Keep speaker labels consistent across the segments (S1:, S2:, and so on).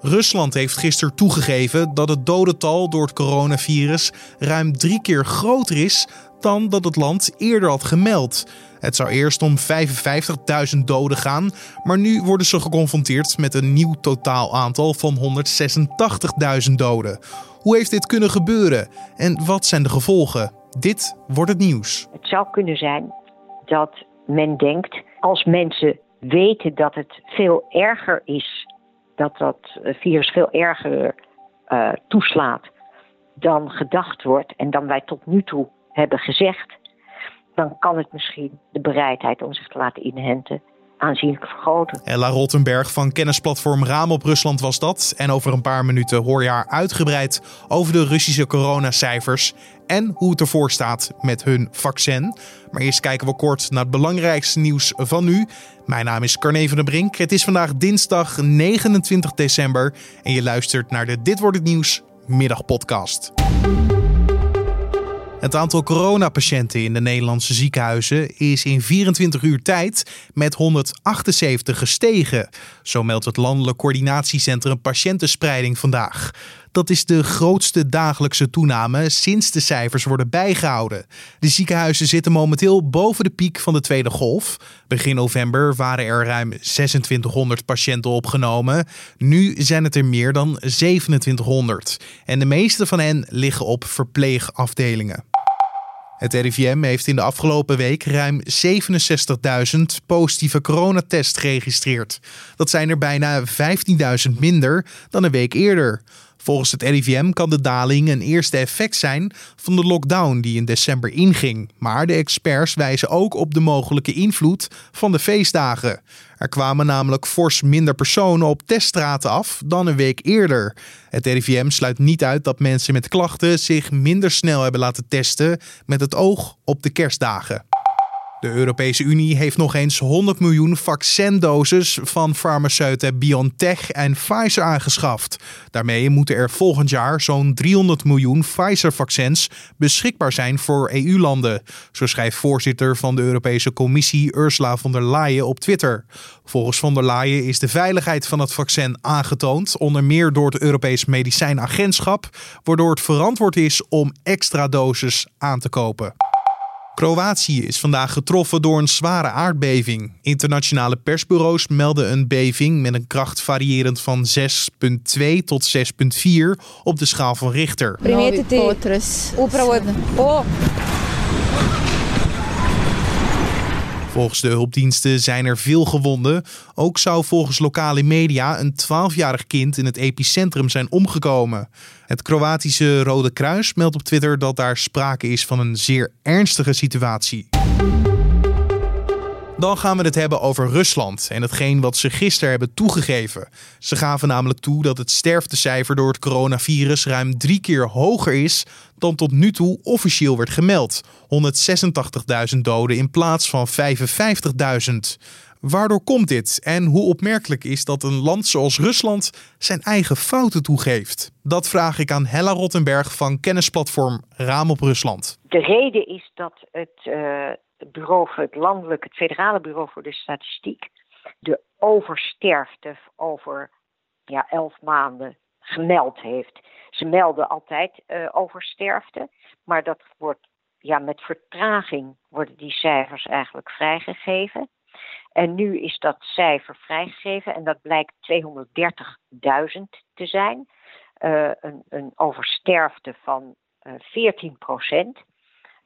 S1: Rusland heeft gisteren toegegeven dat het dodental door het coronavirus ruim drie keer groter is dan dat het land eerder had gemeld. Het zou eerst om 55.000 doden gaan, maar nu worden ze geconfronteerd met een nieuw totaal aantal van 186.000 doden. Hoe heeft dit kunnen gebeuren en wat zijn de gevolgen? Dit wordt het nieuws.
S2: Het zou kunnen zijn dat men denkt, als mensen weten dat het veel erger is, dat dat virus veel erger uh, toeslaat dan gedacht wordt en dan wij tot nu toe hebben gezegd, dan kan het misschien de bereidheid om zich te laten inhenten aanzienlijk vergroten.
S1: Ella Rottenberg van kennisplatform Raam op Rusland was dat. En over een paar minuten hoor je haar uitgebreid over de Russische coronacijfers en hoe het ervoor staat met hun vaccin. Maar eerst kijken we kort naar het belangrijkste nieuws van nu. Mijn naam is Carne van der Brink. Het is vandaag dinsdag 29 december en je luistert naar de Dit wordt het nieuws middagpodcast. Het aantal coronapatiënten in de Nederlandse ziekenhuizen is in 24 uur tijd met 178 gestegen. Zo meldt het Landelijk Coördinatiecentrum Patiëntenspreiding vandaag. Dat is de grootste dagelijkse toename sinds de cijfers worden bijgehouden. De ziekenhuizen zitten momenteel boven de piek van de tweede golf. Begin november waren er ruim 2600 patiënten opgenomen. Nu zijn het er meer dan 2700. En de meeste van hen liggen op verpleegafdelingen. Het RIVM heeft in de afgelopen week ruim 67.000 positieve coronatests geregistreerd. Dat zijn er bijna 15.000 minder dan een week eerder. Volgens het RIVM kan de daling een eerste effect zijn van de lockdown die in december inging. Maar de experts wijzen ook op de mogelijke invloed van de feestdagen. Er kwamen namelijk fors minder personen op teststraten af dan een week eerder. Het RIVM sluit niet uit dat mensen met klachten zich minder snel hebben laten testen met het oog op de kerstdagen. De Europese Unie heeft nog eens 100 miljoen vaccindoses van farmaceuten BioNTech en Pfizer aangeschaft. Daarmee moeten er volgend jaar zo'n 300 miljoen Pfizer-vaccins beschikbaar zijn voor EU-landen. Zo schrijft voorzitter van de Europese Commissie Ursula von der Leyen op Twitter. Volgens von der Leyen is de veiligheid van het vaccin aangetoond, onder meer door het Europees Medicijnagentschap, waardoor het verantwoord is om extra doses aan te kopen. Kroatië is vandaag getroffen door een zware aardbeving. Internationale persbureaus melden een beving met een kracht variërend van 6,2 tot 6,4 op de schaal van Richter. Volgens de hulpdiensten zijn er veel gewonden. Ook zou volgens lokale media een 12-jarig kind in het epicentrum zijn omgekomen. Het Kroatische Rode Kruis meldt op Twitter dat daar sprake is van een zeer ernstige situatie. Dan gaan we het hebben over Rusland en hetgeen wat ze gisteren hebben toegegeven. Ze gaven namelijk toe dat het sterftecijfer door het coronavirus ruim drie keer hoger is dan tot nu toe officieel werd gemeld. 186.000 doden in plaats van 55.000. Waardoor komt dit en hoe opmerkelijk is dat een land zoals Rusland zijn eigen fouten toegeeft? Dat vraag ik aan Hella Rottenberg van kennisplatform Raam op Rusland.
S2: De reden is dat het uh, bureau het landelijk, het federale bureau voor de statistiek, de oversterfte over ja, elf maanden gemeld heeft. Ze melden altijd uh, oversterfte, maar dat wordt ja, met vertraging worden die cijfers eigenlijk vrijgegeven. En nu is dat cijfer vrijgegeven en dat blijkt 230.000 te zijn. Uh, een, een, oversterfte van uh, 14 procent.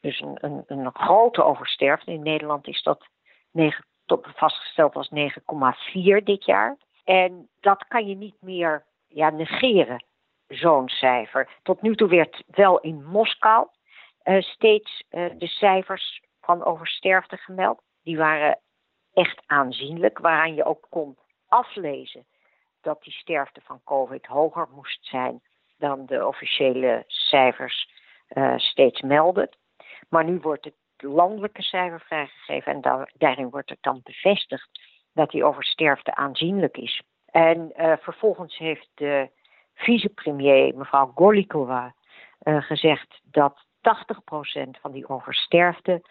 S2: Dus een, een, een, grote oversterfte. In Nederland is dat 9, tot, vastgesteld als 9,4 dit jaar. En dat kan je niet meer ja, negeren, zo'n cijfer. Tot nu toe werd wel in Moskou uh, steeds uh, de cijfers van oversterfte gemeld. Die waren echt aanzienlijk, waaraan je ook kon aflezen dat die sterfte van COVID hoger moest zijn dan de officiële cijfers uh, steeds melden. Maar nu wordt het landelijke cijfer vrijgegeven en daar, daarin wordt het dan bevestigd dat die oversterfte aanzienlijk is. En uh, vervolgens heeft de vicepremier, mevrouw Golikova, uh, gezegd dat 80% van die oversterfte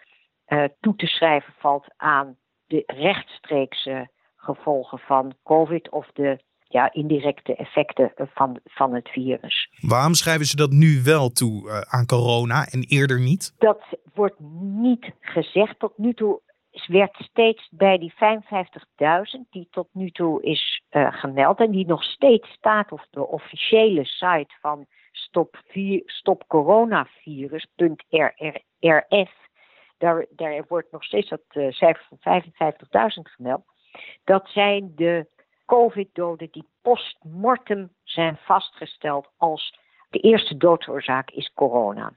S2: toe te schrijven valt aan de rechtstreekse gevolgen van COVID of de ja, indirecte effecten van, van het virus.
S1: Waarom schrijven ze dat nu wel toe uh, aan corona en eerder niet?
S2: Dat wordt niet gezegd. Tot nu toe werd steeds bij die 55.000 die tot nu toe is uh, gemeld en die nog steeds staat op de officiële site van stop, stopcoronavirus.rf. Daar, daar wordt nog steeds dat uh, cijfer van 55.000 gemeld. Dat zijn de COVID-doden die postmortem zijn vastgesteld als de eerste doodsoorzaak is corona.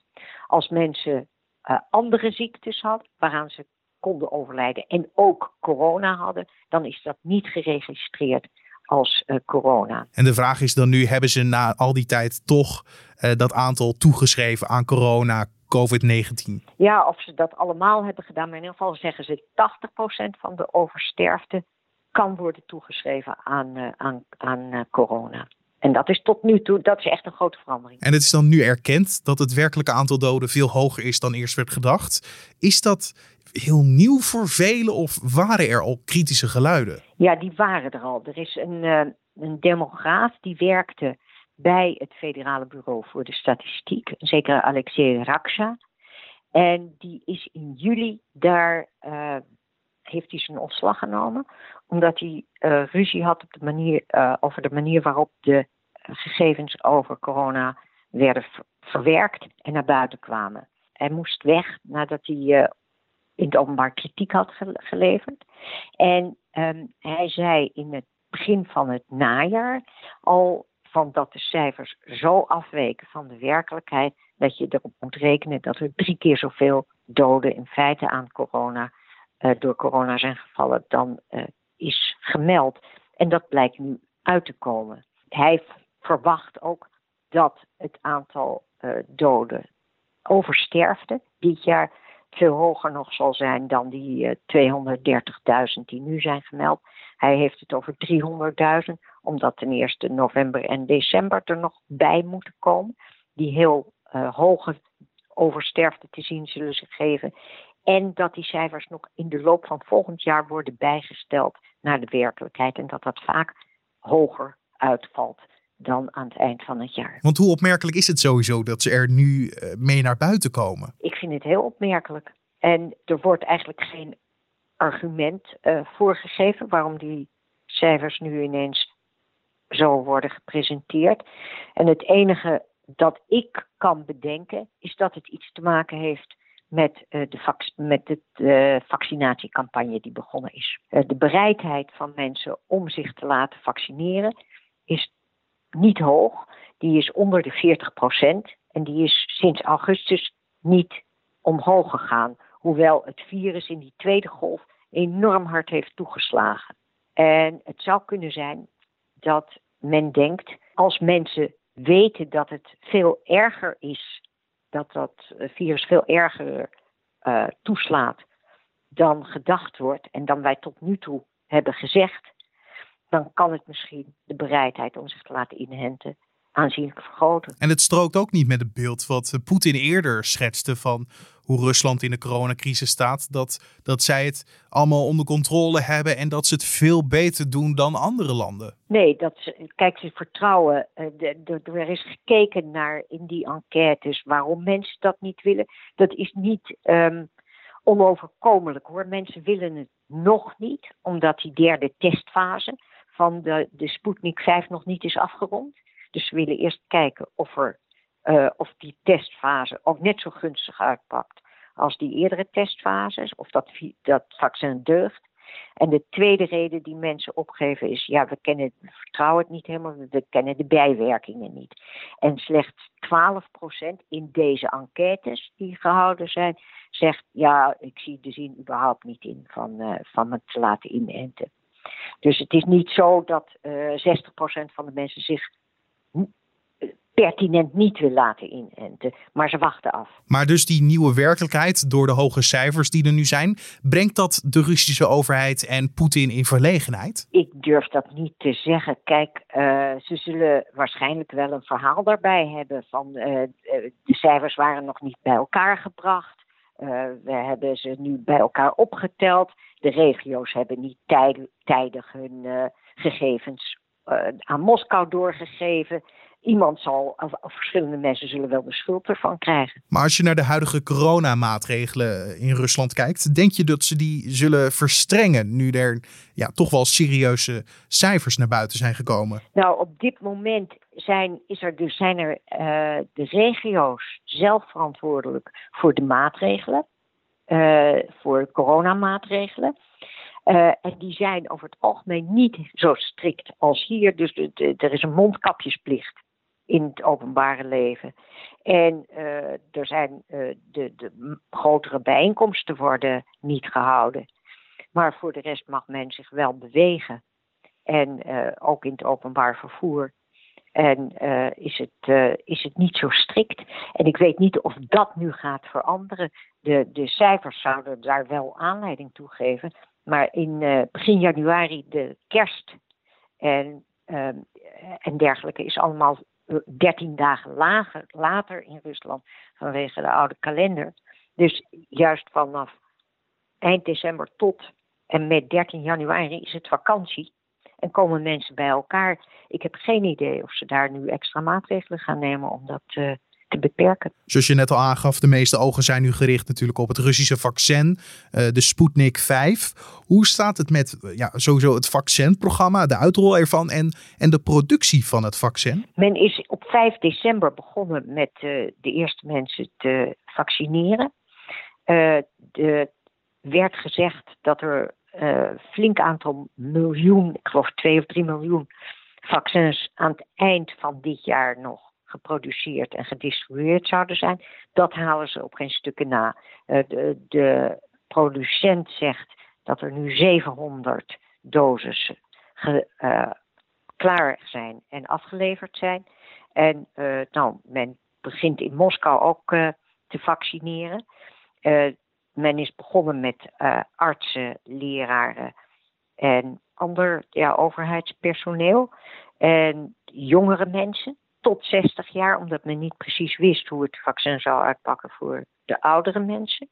S2: Als mensen uh, andere ziektes hadden waaraan ze konden overlijden en ook corona hadden, dan is dat niet geregistreerd als uh, corona.
S1: En de vraag is dan nu, hebben ze na al die tijd toch uh, dat aantal toegeschreven aan corona, COVID-19?
S2: Ja, of ze dat allemaal hebben gedaan, maar in ieder geval zeggen ze 80% van de oversterfte kan worden toegeschreven aan, uh, aan, aan corona. En dat is tot nu toe, dat is echt een grote verandering.
S1: En het is dan nu erkend dat het werkelijke aantal doden veel hoger is dan eerst werd gedacht. Is dat heel nieuw voor velen of waren er al kritische geluiden?
S2: Ja, die waren er al. Er is een, uh, een demograaf die werkte bij het Federale Bureau voor de Statistiek, zeker Alexei Raksha. En die is in juli daar, uh, heeft hij zijn ontslag genomen, omdat hij uh, ruzie had op de manier, over de manier waarop de gegevens over corona werden verwerkt en naar buiten kwamen. Hij moest weg nadat hij in het openbaar kritiek had geleverd. En um, hij zei in het begin van het najaar al van dat de cijfers zo afweken van de werkelijkheid dat je erop moet rekenen dat er drie keer zoveel doden in feite aan corona door corona zijn gevallen dan uh, is gemeld. En dat blijkt nu uit te komen. Hij verwacht ook dat het aantal uh, doden oversterfte dit jaar veel hoger nog zal zijn dan die uh, 230.000 die nu zijn gemeld. Hij heeft het over 300.000, omdat ten eerste november en december er nog bij moeten komen, die heel hoge oversterfte te zien zullen ze geven. En dat die cijfers nog in de loop van volgend jaar worden bijgesteld naar de werkelijkheid en dat dat vaak hoger uitvalt dan aan het eind van het jaar.
S1: Want hoe opmerkelijk is het sowieso dat ze er nu eh, mee naar buiten komen?
S2: Ik vind het heel opmerkelijk. En er wordt eigenlijk geen argument uh, voorgegeven waarom die cijfers nu ineens zo worden gepresenteerd. En het enige dat ik kan bedenken is dat het iets te maken heeft met, uh, de, met de uh, vaccinatiecampagne die begonnen is. de bereidheid van mensen om zich te laten vaccineren is niet hoog. Die is onder de 40 procent. En die is sinds augustus niet omhoog gegaan. Hoewel het virus in die tweede golf enorm hard heeft toegeslagen. En het zou kunnen zijn dat men denkt, als mensen weten dat het veel erger is, dat dat virus veel erger uh, toeslaat dan gedacht wordt en dan wij tot nu toe hebben gezegd, dan kan het misschien de bereidheid om zich te laten inhenten aanzienlijk vergroten.
S1: En het strookt ook niet met het beeld wat Poetin eerder schetste van hoe Rusland in de coronacrisis staat. Dat, dat zij het allemaal onder controle hebben en dat ze het veel beter doen dan andere landen.
S2: Nee, dat kijk, ze vertrouwen. De, er is gekeken naar in die enquêtes waarom mensen dat niet willen. Dat is niet um, onoverkomelijk hoor. Mensen willen het nog niet, omdat die derde testfase van de, de Sputnik 5 nog niet is afgerond. Dus we willen eerst kijken of, er, uh, of die testfase ook net zo gunstig uitpakt als die eerdere testfases, of dat, dat vaccin deugt. En de tweede reden die mensen opgeven is, ja, we, kennen, we vertrouwen het niet helemaal, we kennen de bijwerkingen niet. En slechts 12% in deze enquêtes die gehouden zijn, zegt, ja, ik zie de zin überhaupt niet in van, uh, van het te laten inenten. Dus het is niet zo dat uh, eh, 60% van de mensen zich pertinent niet wil laten inenten, maar ze wachten af.
S1: Maar dus die nieuwe werkelijkheid, door de hoge cijfers die er nu zijn, brengt dat de Russische overheid en Poetin in verlegenheid?
S2: Ik durf dat niet te zeggen. Kijk, uh, ze zullen waarschijnlijk wel een verhaal daarbij hebben van uh, de cijfers waren nog niet bij elkaar gebracht. Uh, we hebben ze nu bij elkaar opgeteld. De regio's hebben niet tijd, tijdig hun gegevens aan Moskou doorgegeven iemand zal, of, verschillende mensen zullen wel de schuld ervan krijgen.
S1: Maar als je naar de huidige coronamaatregelen in Rusland kijkt, denk je dat ze die zullen verstrengen nu er ja, toch wel serieuze cijfers naar buiten zijn gekomen?
S2: Nou, op dit moment zijn, is er dus, zijn er uh, de regio's zelf verantwoordelijk voor de maatregelen, uh, voor coronamaatregelen. Uh, en die zijn over het algemeen niet zo strikt als hier. Dus er is een mondkapjesplicht in het openbare leven. En uh, er zijn uh, de, de grotere bijeenkomsten worden niet gehouden. Maar voor de rest mag men zich wel bewegen. En uh, ook in het openbaar vervoer. En is, het, is het niet zo strikt. En ik weet niet of dat nu gaat veranderen. De, de cijfers zouden daar wel aanleiding toe geven. Maar in begin januari de kerst en, en dergelijke is allemaal 13 dagen lager, later in Rusland vanwege de oude kalender. Dus juist vanaf eind december tot en met 13 januari is het vakantie. En komen mensen bij elkaar. Ik heb geen idee of ze daar nu extra maatregelen gaan nemen om dat uh, te beperken.
S1: Zoals je net al aangaf, de meeste ogen zijn nu gericht natuurlijk op het Russische vaccin, uh, de Sputnik 5. Hoe staat het met uh, ja, sowieso het vaccinprogramma, de uitrol ervan en, en de productie van het vaccin?
S2: Men is op 5 december begonnen met uh, de eerste mensen te vaccineren. er werd gezegd dat er een flink aantal miljoen, ik geloof 2 of 3 miljoen vaccins aan het eind van dit jaar nog geproduceerd en gedistribueerd zouden zijn. Dat halen ze op geen stukken na. Uh, de, de, producent zegt dat er nu 700 doses ge, uh, klaar zijn en afgeleverd zijn. En uh, nou, men begint in Moskou ook te vaccineren. men is begonnen met artsen, leraren en ander ja, overheidspersoneel. En jongere mensen tot 60 jaar, omdat men niet precies wist hoe het vaccin zou uitpakken voor de oudere mensen.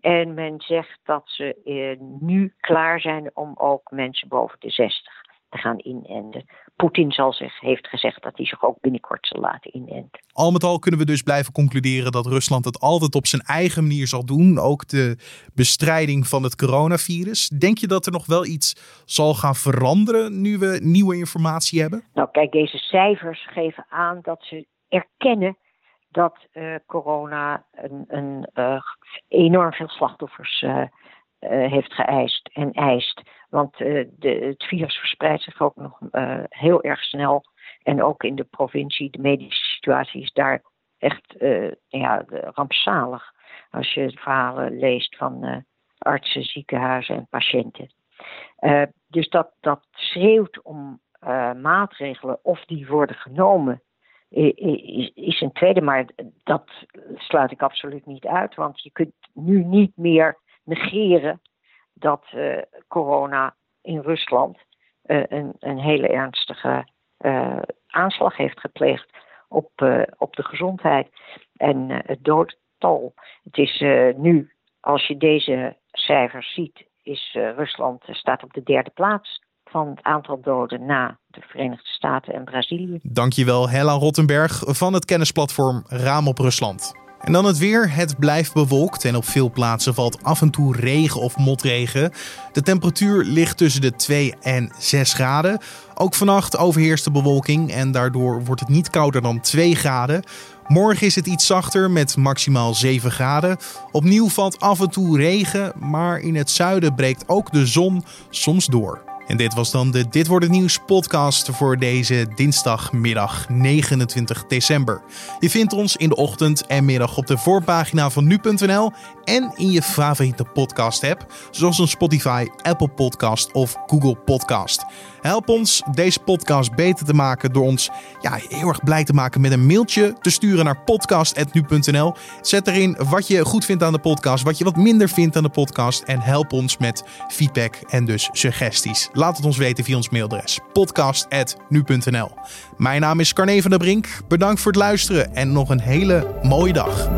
S2: En men zegt dat ze eh, nu klaar zijn om ook mensen boven de 60 te gaan inenten. Poetin zal zich, heeft gezegd dat hij zich ook binnenkort zal laten inenten.
S1: Al met al kunnen we dus blijven concluderen dat Rusland het altijd op zijn eigen manier zal doen. Ook de bestrijding van het coronavirus. Denk je dat er nog wel iets zal gaan veranderen nu we nieuwe informatie hebben?
S2: Nou, kijk, deze cijfers geven aan dat ze erkennen dat uh, corona een, een uh, enorm veel slachtoffers uh, heeft geëist en eist. Want uh, de, het virus verspreidt zich ook nog uh, heel erg snel. En ook in de provincie, de medische situatie is daar echt ja, rampzalig. Als je verhalen leest van artsen, ziekenhuizen en patiënten. dus dat, dat schreeuwt om maatregelen of die worden genomen. Is, is een tweede, maar dat sluit ik absoluut niet uit. Want je kunt nu niet meer negeren dat uh, corona in Rusland uh, een, een, hele ernstige uh, aanslag heeft gepleegd op, op de gezondheid en het doodtal. Het is nu, als je deze cijfers ziet, is Rusland staat op de derde plaats van het aantal doden na de Verenigde Staten en Brazilië.
S1: Dankjewel, Hella Rottenberg van het kennisplatform Raam op Rusland. En dan het weer. Het blijft bewolkt en op veel plaatsen valt af en toe regen of motregen. De temperatuur ligt tussen de 2 en 6 graden. Ook vannacht overheerst de bewolking en daardoor wordt het niet kouder dan 2 graden. Morgen is het iets zachter met maximaal 7 graden. Opnieuw valt af en toe regen, maar in het zuiden breekt ook de zon soms door. En dit was dan de Dit wordt het nieuws podcast voor deze dinsdagmiddag 29 december. Je vindt ons in de ochtend en middag op de voorpagina van nu.nl en in je favoriete podcast app, zoals een Spotify, Apple Podcast of Google Podcast. Help ons deze podcast beter te maken door ons ja, heel erg blij te maken met een mailtje te sturen naar podcast.nu.nl. Zet erin wat je goed vindt aan de podcast, wat je wat minder vindt aan de podcast en help ons met feedback en dus suggesties. Laat het ons weten via ons mailadres podcast.nu.nl. Mijn naam is Carne van der Brink. Bedankt voor het luisteren en nog een hele mooie dag.